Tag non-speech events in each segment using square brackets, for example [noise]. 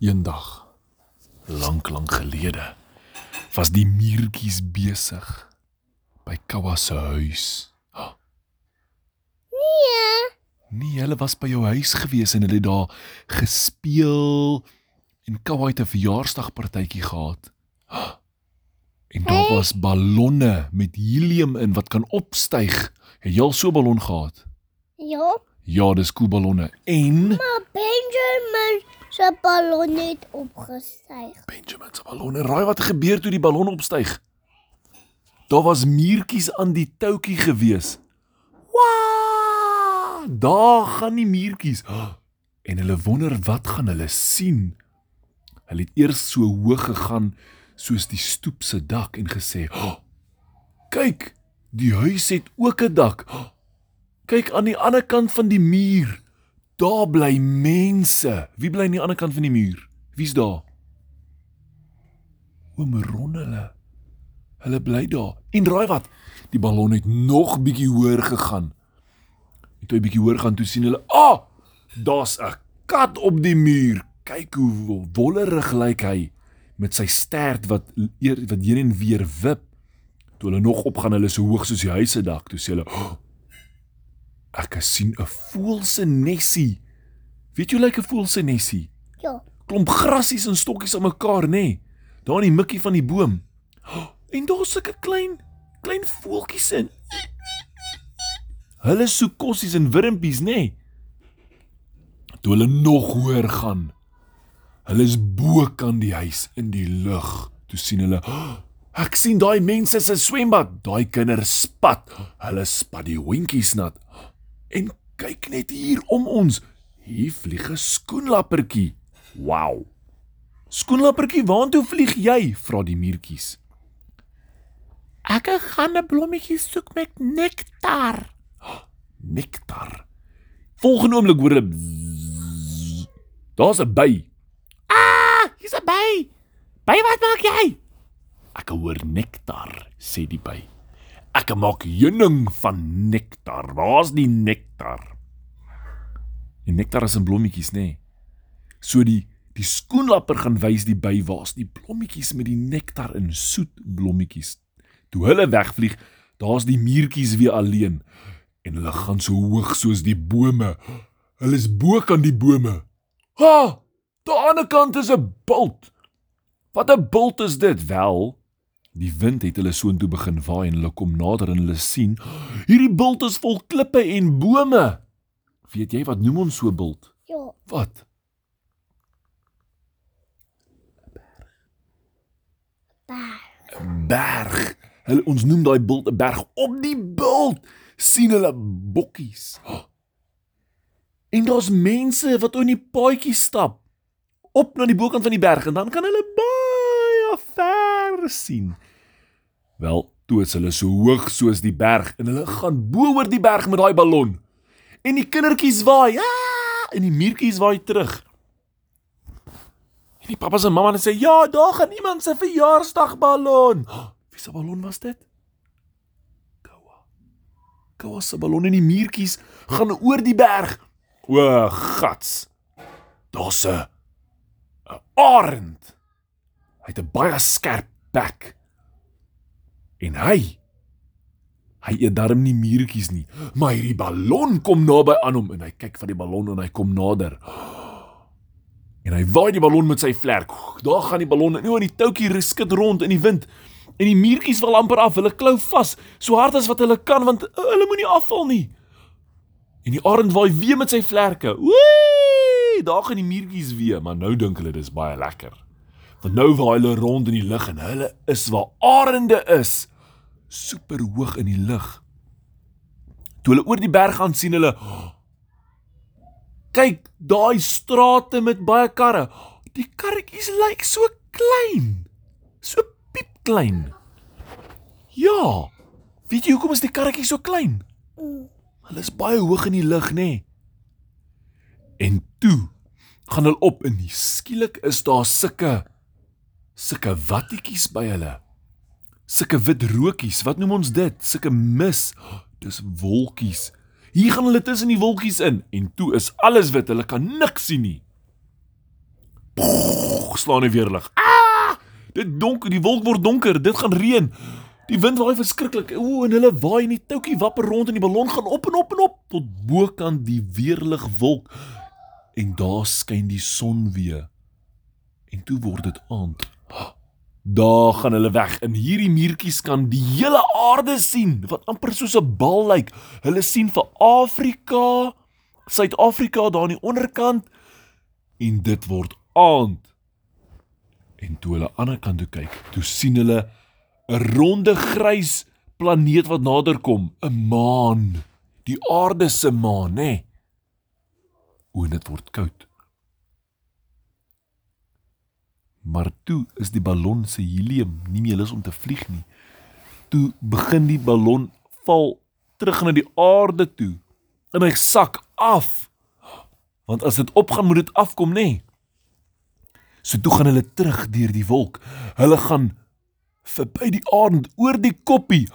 Eendag, lank lank gelede, was die muurtjies besig by Kawa se huis. Nee. Nee, hulle was by jou huis gewees en hulle het daar gespeel en Kawa het 'n verjaarsdagpartytjie gehad. En daar Hey. was ballonne met helium in wat kan opstyg. Het jy al so 'n ballon gehad? Ja, Ja, dis koeballonne. En maar Benjamin se ballon het opgestyg. Benjamin se ballon. Raai wat gebeur toe die ballon opstyg? Daar was muurtjies aan die toutjie gewees. Waa! Daar gaan die muurtjies. En hulle wonder wat gaan hulle sien. Hulle het eers so hoog gegaan soos die stoep se dak en gesê: oh, "Kyk, die huis het ook 'n dak. Oh, kyk aan die ander kant van die muur. Daar bly mense. Wie bly aan die ander kant van die muur? Wie's daar?" Oom Ron hulle. Hulle bly daar. En raai wat? Die ballon het nog bietjie hoër gegaan. En toe hy bietjie hoër gaan toe sien hulle, "Ah, daar's 'n kat op die muur. Kyk hoe wollerig lyk hy met sy stert wat eer wat heen en weer wip." Toe hulle nog opgaan, hulle so hoog soos die huis se dak, toe sê hulle, oh, "Ek sien 'n voël se nesie." Weet jy hoe lyk 'n voël se nesie? Ja, klomp grassies en stokkies aan mekaar, nê? Nee. Daar in die mikkie van die boom. [gasps] En daar's sulke klein klein voeltjies in. Hulle soek kossies en wurmpies, nê? Nee. Toe hulle nog hoër gaan. Hulle is bo kan die huis in die lug. Toe sien hulle, "Oh, [gasps] ek sien daai mense se swembad, daai kinders spat. Hulle spat die hondjies nat. En kyk net hier om ons. Hier vlieg 'n skoenlappertjie. Wow. Skoenlappertjie, waartoe vlieg jy? vra die muurtjies. Ek gaan 'n blommetjie soek met nektar. Nektar. Volgende oomblik hoor hulle. Daar's 'n by. Ah, hier's 'n by. By wat maak jy? Ek hoor nektar, sê die by. Ek maak heuning van nektar. Waar's die nektar? Die nektar is in blommetjies, nê? Nee. So die die skoenlapper gaan wys die by waar's die blommetjies met die nektar in soet blommetjies. Toe hulle wegvlieg, daar's die muurtjies weer alleen en hulle gaan so hoog soos die bome. Hulle is bo kan die bome. Ha! Daar aan die kant is 'n bult. Wat 'n bult is dit wel? Die wind het hulle soontoe begin waai en hulle kom nader en hulle sien hierdie bult is vol klippe en bome. Weet jy wat noem ons so 'n bult? ja. Wat? Daar. 'n berg. Hulle ons noem daai bult 'n berg. Op die bult sien hulle bokkies. [gasps] En daar's mense wat op die paadjie stap op na die bokant van die berg en dan kan hulle baie ver sien. Wel, toe is hulle so hoog soos die berg en hulle gaan bo oor die berg met daai ballon. En die kindertjies waai, ja, en die muurtjies waai terug. En die pappas en mamma sê, "Ja, daar gaan iemand se verjaarsdagballon." Wie se ballon was dit? Koua se ballon en die muurtjies gaan oor die berg. O, gats. Daar's 'n arend. Hy het 'n baie skerp bek. En hy hy eet darm nie muurtjies nie, maar hierdie ballon kom naby aan hom en hy kyk van die ballon en hy kom nader. En hy waai die ballon met sy vlerk. Daar gaan die ballon en o, die toutjie skud rond in die wind. En die muurtjies val amper af. Hulle klou vas so hard as wat hulle kan want uh, hulle moenie afval nie. En die arend waai weer met sy vlerke. Wee! Daar gaan die muurtjies weer, maar nou dink hulle dis baie lekker. Want nou waai hulle rond in die lug en hulle is waar arende is. Super hoog in die lug. Toe hulle oor die berg gaan sien hulle Kyk, daai strate met baie karre. Die karretjies lyk so klein. So piepklein. Ja. Weet jy hoekom is die karretjies so klein? Hulle is baie hoog in die lug, nê? Nee. En toe gaan hulle op en skielik is daar sulke sulke wattetjies by hulle. Sulke wit rookies, wat noem ons dit? Sulke mis. Dis wolkies. Hier gaan hulle tussen die wolkies in en toe is alles wit. Hulle kan niks sien nie. Pff, slaan die weerlig. Ah! Dit donker, die wolk word donker, dit gaan reën. Die wind waai verskriklik. O, en hulle waai en die toukie wapper rond en die ballon gaan op en op en op tot bokant die weerlig wolk. En daar skyn die son weer. En toe word dit aand. Daar gaan hulle weg en hierdie muurtjies kan die hele aarde sien wat amper soos 'n bal lyk. Hulle sien vir Afrika, Suid-Afrika daar aan die onderkant en dit word aand. En toe hulle aan die ander kant toe kyk, toe sien hulle 'n ronde grys planeet wat nader kom, 'n maan. Die aarde se maan, nê? O, dit word koud. Maar toe is die ballon se helium nie meer lus om te vlieg nie. Toe begin die ballon val terug na die aarde toe en hy sak af. Want as dit opgaan, moet dit afkom, nê? Nee. So toe gaan hulle terug deur die wolk. Hulle gaan verby die aarde oor die koppie.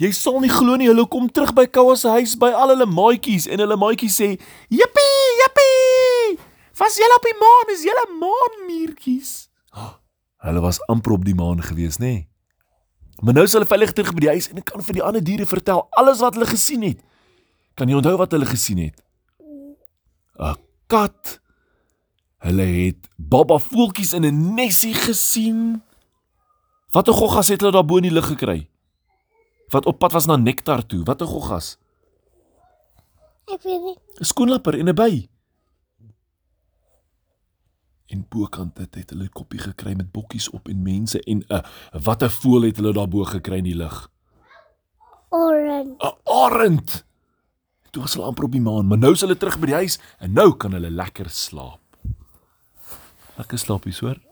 Jy sal nie glo nie, hulle kom terug by Koua se huis by al hulle maatjies en hulle maatjies sê: "Jippie, jippie! Was julle op die maan? Is julle maanmuurtjies?" Hulle was amper op die maan gewees, nê? Nee. Maar nou is hulle veilig terug by die huis en kan vir die ander diere vertel alles wat hulle gesien het. Kan jy onthou wat hulle gesien het? 'n Kat. Hulle het baba voeltjies in 'n nesie gesien. Watter goggas het hulle daar bo in die lug gekry? Wat op pad was na nektar toe. Watter goggas? Ek weet nie. 'n Skoenlapper en 'n by. En bokant dit het hulle 'n koppie gekry met bokkies op en mense en 'n watter voël het hulle daarbo gekry in die lug? Orange. 'n Arend. Toe was hulle amper op die maan, maar nou is hulle terug by die huis en nou kan hulle lekker slaap. Lekker slaapies, hoor.